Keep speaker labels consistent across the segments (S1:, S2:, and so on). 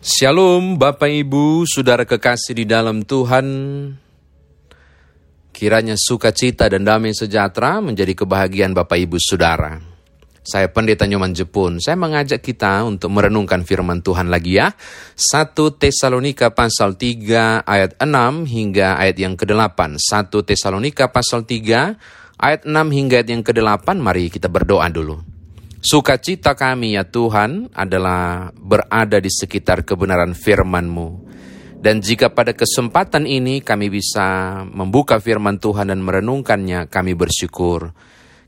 S1: Shalom Bapak Ibu, Saudara kekasih di dalam Tuhan. Kiranya sukacita dan damai sejahtera menjadi kebahagiaan Bapak Ibu Saudara. Saya Pendeta Nyoman Jepun, saya mengajak kita untuk merenungkan firman Tuhan lagi ya. 1 Tesalonika pasal 3 ayat 6 hingga ayat yang ke-8. 1 Tesalonika pasal 3 ayat 6 hingga ayat yang ke-8, mari kita berdoa dulu. Sukacita kami ya Tuhan adalah berada di sekitar kebenaran firman-Mu. Dan jika pada kesempatan ini kami bisa membuka firman Tuhan dan merenungkannya, kami bersyukur.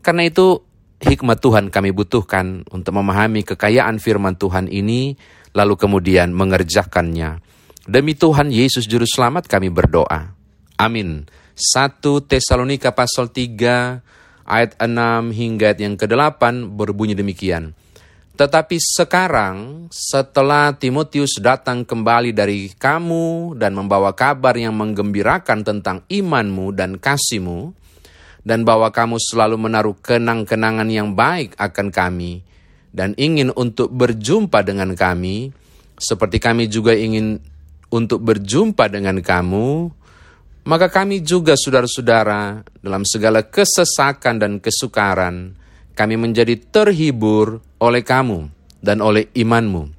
S1: Karena itu hikmat Tuhan kami butuhkan untuk memahami kekayaan firman Tuhan ini, lalu kemudian mengerjakannya. Demi Tuhan Yesus Juru Selamat kami berdoa. Amin. 1 Tesalonika pasal 3 ayat 6 hingga ayat yang ke-8 berbunyi demikian. Tetapi sekarang setelah Timotius datang kembali dari kamu dan membawa kabar yang menggembirakan tentang imanmu dan kasihmu, dan bahwa kamu selalu menaruh kenang-kenangan yang baik akan kami, dan ingin untuk berjumpa dengan kami, seperti kami juga ingin untuk berjumpa dengan kamu, maka kami juga saudara-saudara dalam segala kesesakan dan kesukaran, kami menjadi terhibur oleh kamu dan oleh imanmu.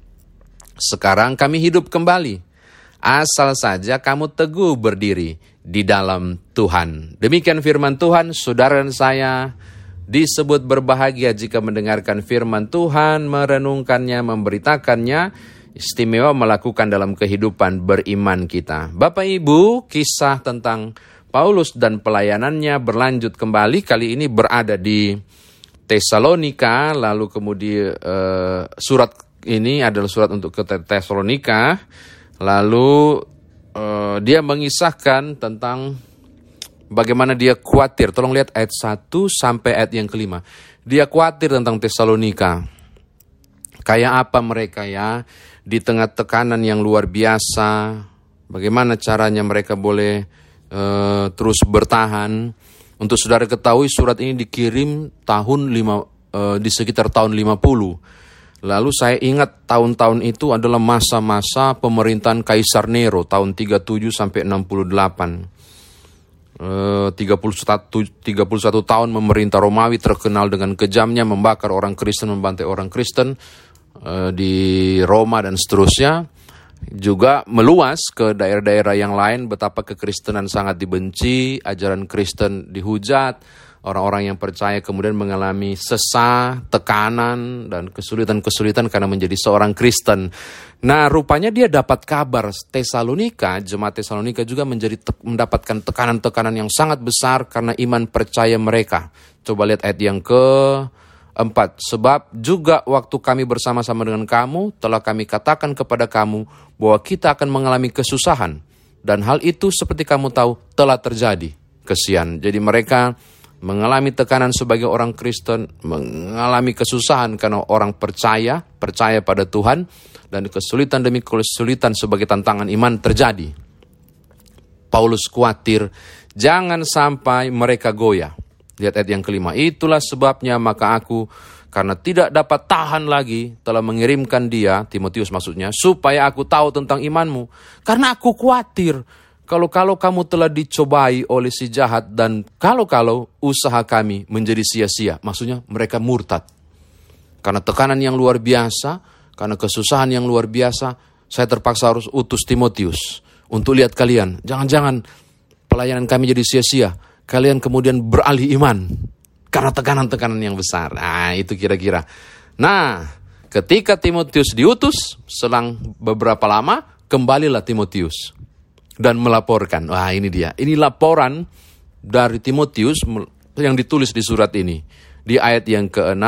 S1: Sekarang kami hidup kembali, asal saja kamu teguh berdiri di dalam Tuhan. Demikian firman Tuhan, saudara dan saya disebut berbahagia jika mendengarkan firman Tuhan, merenungkannya, memberitakannya, istimewa melakukan dalam kehidupan beriman kita. Bapak Ibu, kisah tentang Paulus dan pelayanannya berlanjut kembali kali ini berada di Tesalonika, lalu kemudian uh, surat ini adalah surat untuk ke Tesalonika, lalu uh, dia mengisahkan tentang bagaimana dia khawatir. Tolong lihat ayat 1 sampai ayat yang kelima. Dia khawatir tentang Tesalonika. Kayak apa mereka ya? Di tengah tekanan yang luar biasa, bagaimana caranya mereka boleh uh, terus bertahan. Untuk saudara ketahui surat ini dikirim tahun lima, uh, di sekitar tahun 50. Lalu saya ingat tahun-tahun itu adalah masa-masa pemerintahan Kaisar Nero tahun 37 sampai 68. Uh, 31, 31 tahun memerintah Romawi terkenal dengan kejamnya membakar orang Kristen, membantai orang Kristen. Eh, di Roma dan seterusnya juga meluas ke daerah-daerah yang lain betapa kekristenan sangat dibenci, ajaran Kristen dihujat, orang-orang yang percaya kemudian mengalami sesah, tekanan dan kesulitan-kesulitan karena menjadi seorang Kristen. Nah, rupanya dia dapat kabar Tesalonika, jemaat Tesalonika juga menjadi te mendapatkan tekanan-tekanan yang sangat besar karena iman percaya mereka. Coba lihat ayat yang ke Empat, sebab juga waktu kami bersama-sama dengan kamu, telah kami katakan kepada kamu bahwa kita akan mengalami kesusahan. Dan hal itu seperti kamu tahu telah terjadi. Kesian. Jadi mereka mengalami tekanan sebagai orang Kristen, mengalami kesusahan karena orang percaya, percaya pada Tuhan, dan kesulitan demi kesulitan sebagai tantangan iman terjadi. Paulus khawatir, jangan sampai mereka goyah Lihat ayat yang kelima. Itulah sebabnya maka aku karena tidak dapat tahan lagi telah mengirimkan dia, Timotius maksudnya, supaya aku tahu tentang imanmu. Karena aku khawatir kalau-kalau kamu telah dicobai oleh si jahat dan kalau-kalau usaha kami menjadi sia-sia. Maksudnya mereka murtad. Karena tekanan yang luar biasa, karena kesusahan yang luar biasa, saya terpaksa harus utus Timotius untuk lihat kalian. Jangan-jangan pelayanan kami jadi sia-sia kalian kemudian beralih iman karena tekanan-tekanan yang besar. Nah, itu kira-kira. Nah, ketika Timotius diutus, selang beberapa lama, kembalilah Timotius dan melaporkan. Wah, ini dia. Ini laporan dari Timotius yang ditulis di surat ini. Di ayat yang ke-6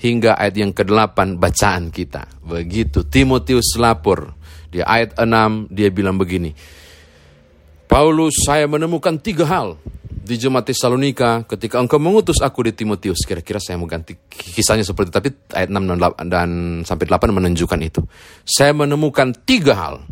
S1: hingga ayat yang ke-8 bacaan kita. Begitu Timotius lapor. Di ayat 6 dia bilang begini. Paulus saya menemukan tiga hal di jemaat Tesalonika ketika engkau mengutus aku di Timotius. Kira-kira saya mau ganti kisahnya seperti tapi ayat 6 dan, 8, dan sampai 8 menunjukkan itu. Saya menemukan tiga hal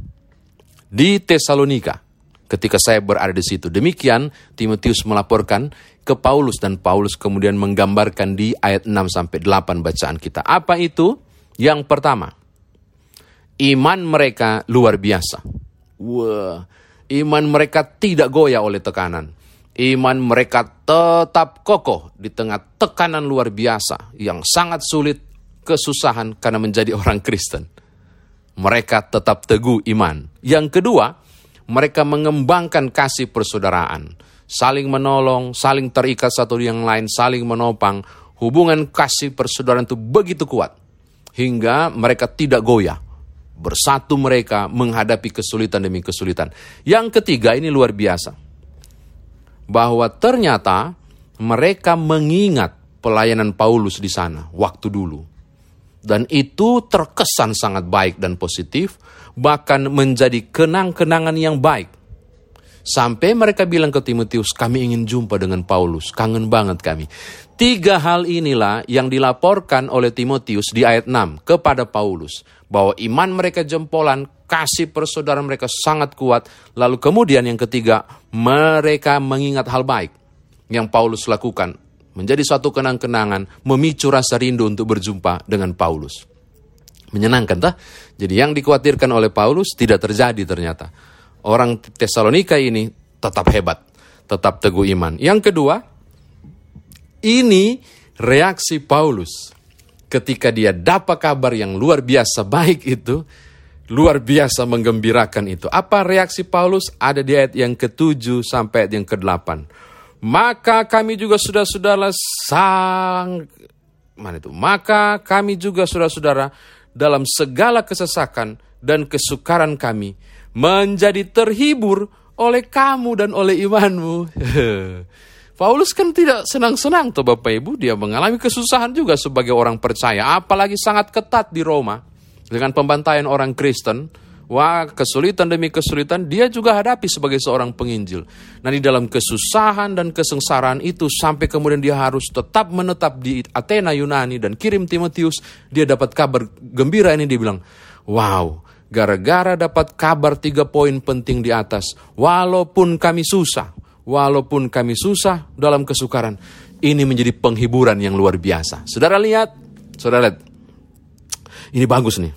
S1: di Tesalonika ketika saya berada di situ. Demikian Timotius melaporkan ke Paulus dan Paulus kemudian menggambarkan di ayat 6 sampai 8 bacaan kita. Apa itu? Yang pertama, Iman mereka luar biasa. Wah, iman mereka tidak goyah oleh tekanan. Iman mereka tetap kokoh di tengah tekanan luar biasa yang sangat sulit kesusahan karena menjadi orang Kristen. Mereka tetap teguh iman. Yang kedua, mereka mengembangkan kasih persaudaraan, saling menolong, saling terikat satu yang lain, saling menopang. Hubungan kasih persaudaraan itu begitu kuat hingga mereka tidak goyah. Bersatu mereka menghadapi kesulitan demi kesulitan. Yang ketiga ini luar biasa. Bahwa ternyata mereka mengingat pelayanan Paulus di sana waktu dulu. Dan itu terkesan sangat baik dan positif, bahkan menjadi kenang-kenangan yang baik. Sampai mereka bilang ke Timotius, kami ingin jumpa dengan Paulus, kangen banget kami. Tiga hal inilah yang dilaporkan oleh Timotius di ayat 6 kepada Paulus. Bahwa iman mereka jempolan, kasih persaudaraan mereka sangat kuat. Lalu kemudian yang ketiga, mereka mengingat hal baik yang Paulus lakukan. Menjadi suatu kenang-kenangan, memicu rasa rindu untuk berjumpa dengan Paulus. Menyenangkan tak? Jadi yang dikhawatirkan oleh Paulus tidak terjadi ternyata orang Tesalonika ini tetap hebat, tetap teguh iman. Yang kedua, ini reaksi Paulus ketika dia dapat kabar yang luar biasa baik itu, luar biasa menggembirakan itu. Apa reaksi Paulus? Ada di ayat yang ketujuh sampai ayat yang kedelapan. Maka kami juga sudah-saudara sang mana itu? Maka kami juga saudara-saudara dalam segala kesesakan dan kesukaran kami menjadi terhibur oleh kamu dan oleh imanmu. Paulus kan tidak senang-senang tuh Bapak Ibu, dia mengalami kesusahan juga sebagai orang percaya, apalagi sangat ketat di Roma dengan pembantaian orang Kristen. Wah, kesulitan demi kesulitan dia juga hadapi sebagai seorang penginjil. Nah, di dalam kesusahan dan kesengsaraan itu sampai kemudian dia harus tetap menetap di Athena Yunani dan kirim Timotius, dia dapat kabar gembira ini dia bilang, "Wow, gara-gara dapat kabar tiga poin penting di atas. Walaupun kami susah, walaupun kami susah dalam kesukaran, ini menjadi penghiburan yang luar biasa. Saudara lihat, saudara lihat, ini bagus nih,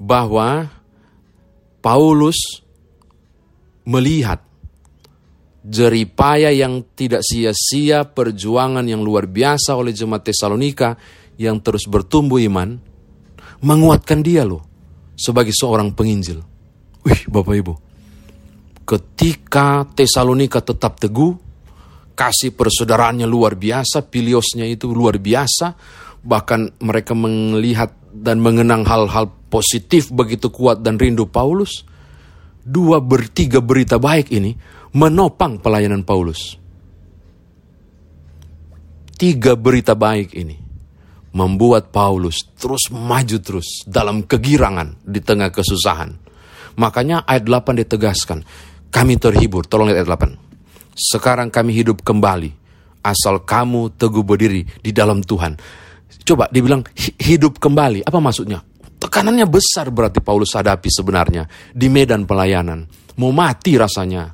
S1: bahwa Paulus melihat jeripaya yang tidak sia-sia, perjuangan yang luar biasa oleh jemaat Tesalonika yang terus bertumbuh iman, menguatkan dia loh sebagai seorang penginjil. Wih, Bapak Ibu. Ketika Tesalonika tetap teguh, kasih persaudaraannya luar biasa, piliosnya itu luar biasa, bahkan mereka melihat dan mengenang hal-hal positif begitu kuat dan rindu Paulus. Dua bertiga berita baik ini menopang pelayanan Paulus. Tiga berita baik ini membuat Paulus terus maju terus dalam kegirangan di tengah kesusahan. Makanya ayat 8 ditegaskan, kami terhibur, tolong lihat ayat 8. Sekarang kami hidup kembali, asal kamu teguh berdiri di dalam Tuhan. Coba dibilang hidup kembali, apa maksudnya? Tekanannya besar berarti Paulus hadapi sebenarnya di medan pelayanan. Mau mati rasanya.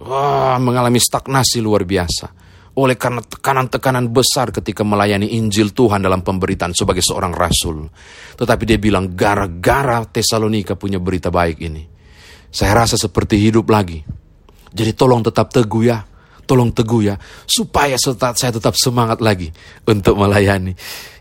S1: Wah, mengalami stagnasi luar biasa oleh karena tekanan-tekanan besar ketika melayani Injil Tuhan dalam pemberitaan sebagai seorang rasul. Tetapi dia bilang, gara-gara Tesalonika punya berita baik ini. Saya rasa seperti hidup lagi. Jadi tolong tetap teguh ya. Tolong teguh ya. Supaya saya tetap semangat lagi untuk melayani.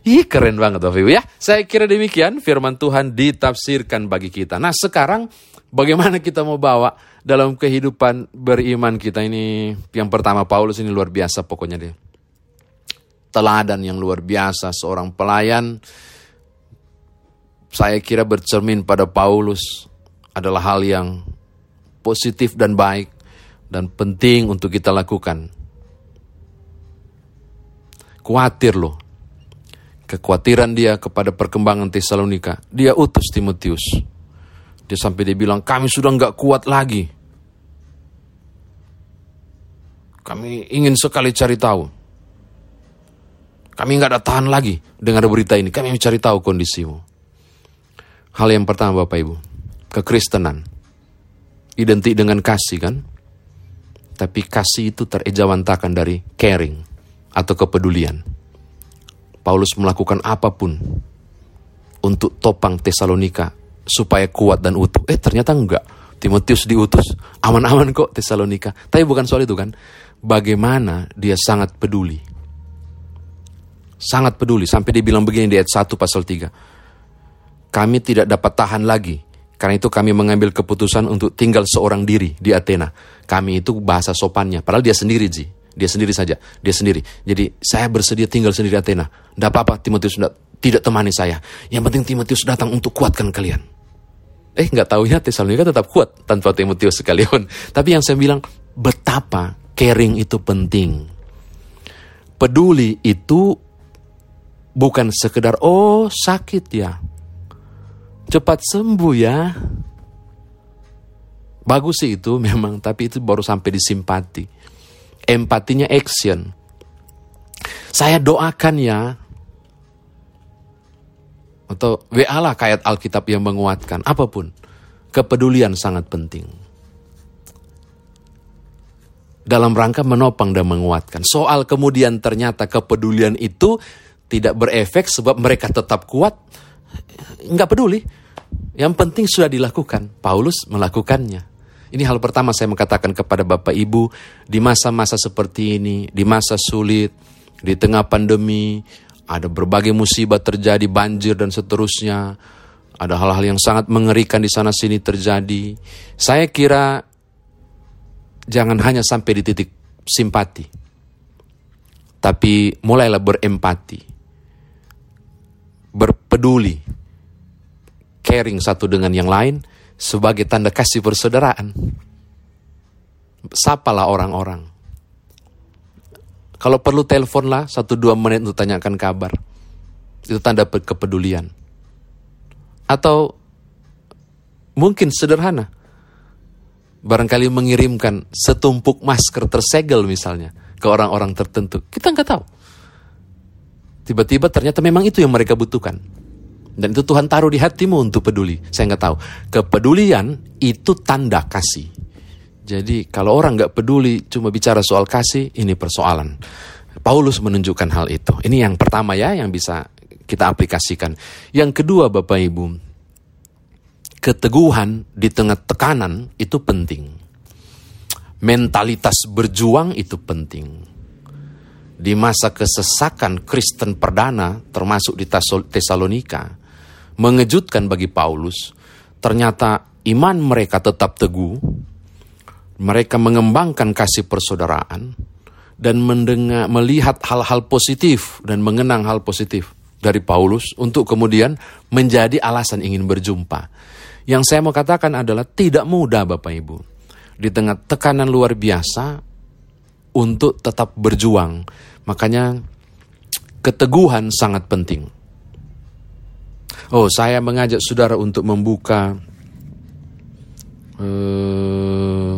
S1: Ih keren banget Bapak Ibu ya. Saya kira demikian firman Tuhan ditafsirkan bagi kita. Nah sekarang bagaimana kita mau bawa dalam kehidupan beriman kita ini yang pertama Paulus ini luar biasa pokoknya dia teladan yang luar biasa seorang pelayan saya kira bercermin pada Paulus adalah hal yang positif dan baik dan penting untuk kita lakukan. Kuatir loh. Kekhawatiran dia kepada perkembangan Tesalonika. Dia utus Timotius dia sampai dia bilang, kami sudah nggak kuat lagi. Kami ingin sekali cari tahu. Kami nggak ada tahan lagi dengar berita ini. Kami mencari tahu kondisimu. Hal yang pertama Bapak Ibu, kekristenan. Identik dengan kasih kan? Tapi kasih itu terejawantakan dari caring atau kepedulian. Paulus melakukan apa pun untuk topang Tesalonika supaya kuat dan utuh. Eh ternyata enggak. Timotius diutus, aman-aman kok Tesalonika. Tapi bukan soal itu kan. Bagaimana dia sangat peduli. Sangat peduli. Sampai dia bilang begini di ayat 1 pasal 3. Kami tidak dapat tahan lagi. Karena itu kami mengambil keputusan untuk tinggal seorang diri di Athena. Kami itu bahasa sopannya. Padahal dia sendiri, Ji. Dia sendiri saja. Dia sendiri. Jadi saya bersedia tinggal sendiri di Athena. Tidak apa-apa Timotius tidak temani saya. Yang penting Timotius datang untuk kuatkan kalian. Eh nggak tahu ya Tesalonika tetap kuat tanpa Timotius sekalian. Tapi yang saya bilang betapa caring itu penting. Peduli itu bukan sekedar oh sakit ya. Cepat sembuh ya. Bagus sih itu memang, tapi itu baru sampai di simpati. Empatinya action. Saya doakan ya, atau WA lah kayak Alkitab yang menguatkan, apa pun. Kepedulian sangat penting. Dalam rangka menopang dan menguatkan. Soal kemudian ternyata kepedulian itu tidak berefek sebab mereka tetap kuat, nggak peduli. Yang penting sudah dilakukan. Paulus melakukannya. Ini hal pertama saya mengatakan kepada Bapak Ibu di masa-masa seperti ini, di masa sulit, di tengah pandemi, ada berbagai musibah terjadi, banjir dan seterusnya. Ada hal-hal yang sangat mengerikan di sana sini terjadi. Saya kira jangan hanya sampai di titik simpati. Tapi mulailah berempati. Berpeduli. Caring satu dengan yang lain sebagai tanda kasih persaudaraan. Sapalah orang-orang kalau perlu telepon lah satu dua menit untuk tanyakan kabar. Itu tanda kepedulian. Atau mungkin sederhana. Barangkali mengirimkan setumpuk masker tersegel misalnya ke orang-orang tertentu. Kita nggak tahu. Tiba-tiba ternyata memang itu yang mereka butuhkan. Dan itu Tuhan taruh di hatimu untuk peduli. Saya nggak tahu. Kepedulian itu tanda kasih. Jadi kalau orang nggak peduli cuma bicara soal kasih, ini persoalan. Paulus menunjukkan hal itu. Ini yang pertama ya yang bisa kita aplikasikan. Yang kedua Bapak Ibu, keteguhan di tengah tekanan itu penting. Mentalitas berjuang itu penting. Di masa kesesakan Kristen perdana termasuk di Tesalonika, mengejutkan bagi Paulus, ternyata iman mereka tetap teguh, mereka mengembangkan kasih persaudaraan dan mendengar melihat hal-hal positif dan mengenang hal positif dari Paulus untuk kemudian menjadi alasan ingin berjumpa. Yang saya mau katakan adalah tidak mudah Bapak Ibu. Di tengah tekanan luar biasa untuk tetap berjuang. Makanya keteguhan sangat penting. Oh, saya mengajak saudara untuk membuka uh,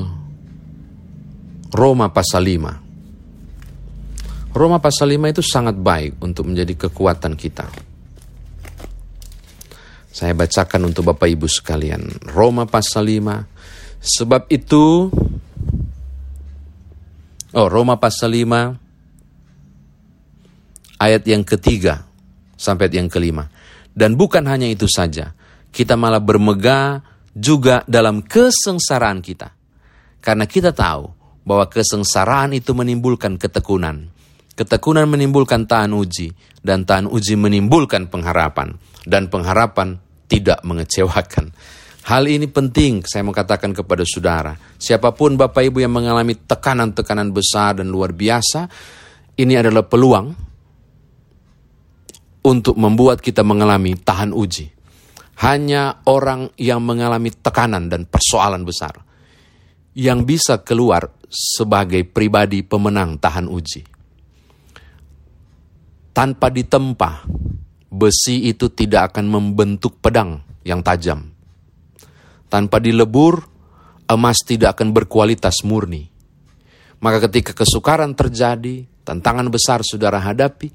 S1: Roma pasal 5. Roma pasal 5 itu sangat baik untuk menjadi kekuatan kita. Saya bacakan untuk Bapak Ibu sekalian. Roma pasal 5. Sebab itu Oh, Roma pasal 5 ayat yang ketiga sampai yang kelima. Dan bukan hanya itu saja, kita malah bermegah juga dalam kesengsaraan kita. Karena kita tahu bahwa kesengsaraan itu menimbulkan ketekunan. Ketekunan menimbulkan tahan uji, dan tahan uji menimbulkan pengharapan, dan pengharapan tidak mengecewakan. Hal ini penting saya mau katakan kepada saudara. Siapa pun Bapak Ibu yang mengalami tekanan-tekanan besar dan luar biasa, ini adalah peluang untuk membuat kita mengalami tahan uji. Hanya orang yang mengalami tekanan dan persoalan besar yang bisa keluar sebagai pribadi pemenang tahan uji. Tanpa ditempa, besi itu tidak akan membentuk pedang yang tajam. Tanpa dilebur, emas tidak akan berkualitas murni. Maka ketika kesukaran terjadi, tantangan besar saudara hadapi,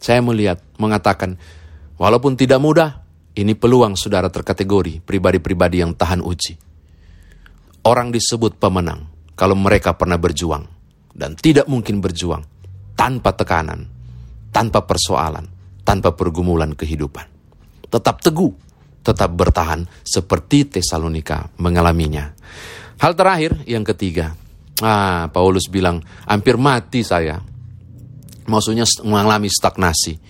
S1: saya melihat, mengatakan, walaupun tidak mudah, ini peluang saudara terkategori pribadi-pribadi yang tahan uji. Orang disebut pemenang kalau mereka pernah berjuang dan tidak mungkin berjuang tanpa tekanan, tanpa persoalan, tanpa pergumulan kehidupan. Tetap teguh tetap bertahan seperti Tesalonika mengalaminya. Hal terakhir yang ketiga, ah Paulus bilang hampir mati saya, maksudnya mengalami stagnasi.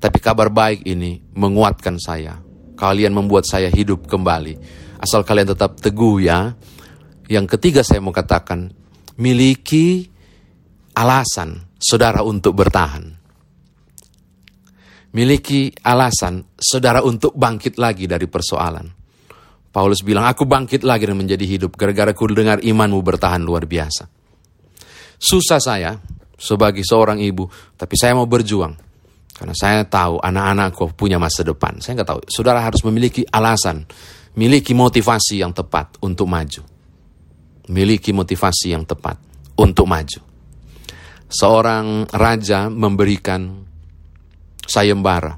S1: Tapi kabar baik ini menguatkan saya. Kalian membuat saya hidup kembali. Asal kalian tetap teguh ya. Yang ketiga saya mau katakan, miliki alasan saudara untuk bertahan. Miliki alasan saudara untuk bangkit lagi dari persoalan. Paulus bilang, aku bangkit lagi dan menjadi hidup gara-gara ku dengar imanmu bertahan luar biasa. Susah saya sebagai seorang ibu, tapi saya mau berjuang. Karena saya tahu anak-anakku punya masa depan. Saya nggak tahu. Saudara harus memiliki alasan, miliki motivasi yang tepat untuk maju. Miliki motivasi yang tepat untuk maju. Seorang raja memberikan sayembara.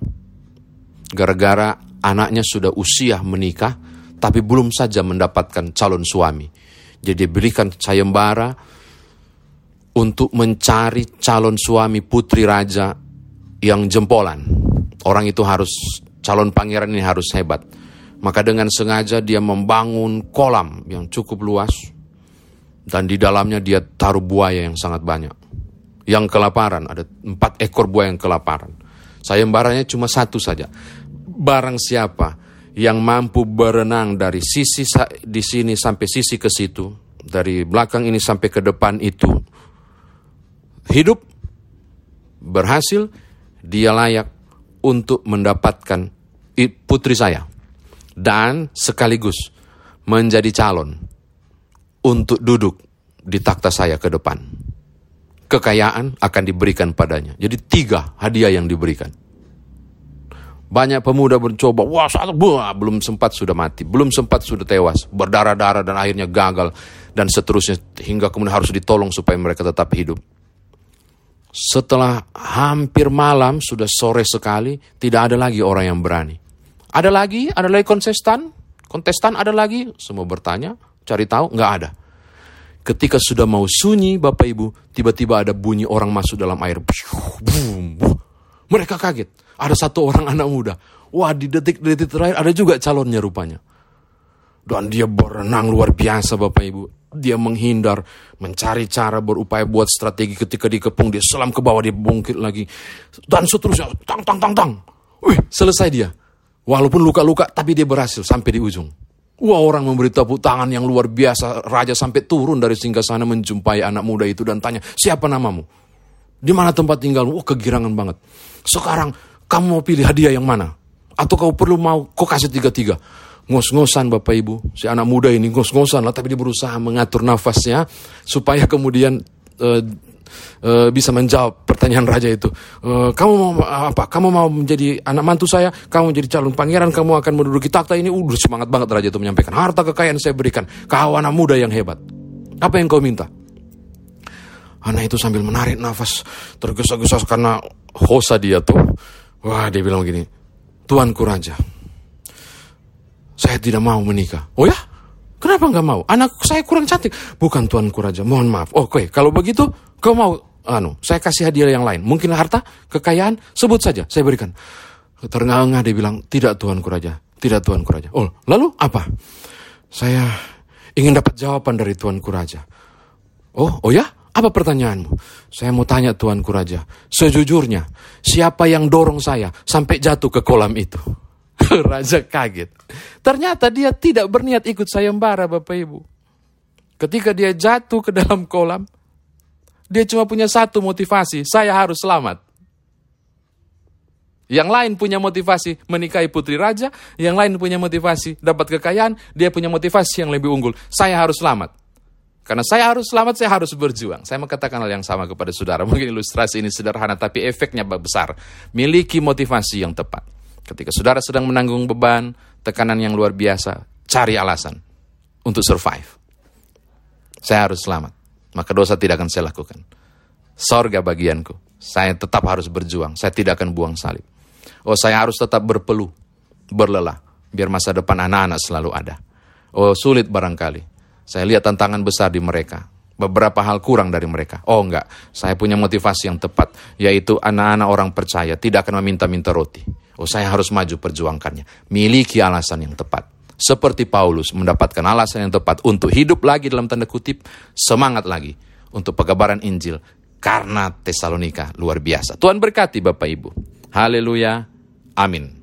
S1: Gara-gara anaknya sudah usia menikah, tapi belum saja mendapatkan calon suami. Jadi berikan sayembara untuk mencari calon suami putri raja yang jempolan. Orang itu harus, calon pangeran ini harus hebat. Maka dengan sengaja dia membangun kolam yang cukup luas, dan di dalamnya dia taruh buaya yang sangat banyak. Yang kelaparan, ada empat ekor buaya yang kelaparan. Sayembaranya cuma satu saja. Barang siapa yang mampu berenang dari sisi di sini sampai sisi ke situ, dari belakang ini sampai ke depan itu, hidup, berhasil, dia layak untuk mendapatkan putri saya. Dan sekaligus menjadi calon untuk duduk di takhta saya ke depan. Kekayaan akan diberikan padanya. Jadi tiga hadiah yang diberikan. Banyak pemuda mencoba, wah satu, wah, belum sempat sudah mati, belum sempat sudah tewas, berdarah-darah dan akhirnya gagal, dan seterusnya hingga kemudian harus ditolong supaya mereka tetap hidup. Setelah hampir malam, sudah sore sekali, tidak ada lagi orang yang berani. Ada lagi, ada lagi kontestan, kontestan ada lagi, semua bertanya, cari tahu, nggak ada. Ketika sudah mau sunyi, Bapak Ibu, tiba-tiba ada bunyi orang masuk dalam air. Mereka kaget. Ada satu orang anak muda. Wah, di detik-detik terakhir ada juga calonnya rupanya. Dan dia berenang luar biasa Bapak Ibu dia menghindar, mencari cara berupaya buat strategi ketika dikepung, dia selam ke bawah, dia bungkit lagi. Dan seterusnya, tang, tang, tang, tang. Wih, selesai dia. Walaupun luka-luka, tapi dia berhasil sampai di ujung. Wah orang memberi tepuk tangan yang luar biasa. Raja sampai turun dari singgah sana menjumpai anak muda itu dan tanya, siapa namamu? Di mana tempat tinggal? Wah kegirangan banget. Sekarang kamu mau pilih hadiah yang mana? Atau kau perlu mau, kau kasih tiga-tiga ngos-ngosan Bapak Ibu. Si anak muda ini ngos-ngosan lah, tapi dia berusaha mengatur nafasnya supaya kemudian uh, uh, bisa menjawab pertanyaan raja itu. Uh, kamu mau apa? Kamu mau menjadi anak mantu saya? Kamu menjadi calon pangeran? Kamu akan menduduki takhta ini? Udah semangat banget raja itu menyampaikan. Harta kekayaan saya berikan. Kau anak muda yang hebat. Apa yang kau minta? Anak itu sambil menarik nafas tergesa-gesa karena hosa dia tuh. Wah dia bilang begini, Tuanku Raja, saya tidak mau menikah. Oh ya? Kenapa nggak mau? Anak saya kurang cantik. Bukan tuanku raja, mohon maaf. Oke, kalau begitu kau mau, anu, saya kasih hadiah yang lain. Mungkin harta, kekayaan, sebut saja, saya berikan. Terengah-engah dia bilang, tidak tuanku raja, tidak tuanku raja. Oh, lalu apa? Saya ingin dapat jawaban dari tuanku raja. Oh, oh ya? Apa pertanyaanmu? Saya mau tanya tuanku raja, sejujurnya, siapa yang dorong saya sampai jatuh ke kolam itu? Raja kaget. Ternyata dia tidak berniat ikut sayembara Bapak Ibu. Ketika dia jatuh ke dalam kolam, dia cuma punya satu motivasi, saya harus selamat. Yang lain punya motivasi menikahi putri raja, yang lain punya motivasi dapat kekayaan, dia punya motivasi yang lebih unggul. Saya harus selamat. Karena saya harus selamat, saya harus berjuang. Saya mengatakan hal yang sama kepada saudara. Mungkin ilustrasi ini sederhana, tapi efeknya besar. Miliki motivasi yang tepat. Ketika saudara sedang menanggung beban, tekanan yang luar biasa, cari alasan untuk survive. Saya harus selamat, maka dosa tidak akan saya lakukan. Sorga bagianku, saya tetap harus berjuang, saya tidak akan buang salib. Oh, saya harus tetap berpeluh, berlelah, biar masa depan anak-anak selalu ada. Oh, sulit barangkali. Saya lihat tantangan besar di mereka. Beberapa hal kurang dari mereka. Oh enggak, saya punya motivasi yang tepat, yaitu anak-anak orang percaya tidak akan meminta-minta roti Oh saya harus maju perjuangkannya. Miliki alasan yang tepat. Seperti Paulus mendapatkan alasan yang tepat untuk hidup lagi dalam tanda kutip, semangat lagi untuk pengabaran Injil karena Tesalonika luar biasa. Tuhan berkati Bapak Ibu. Haleluya. Amin.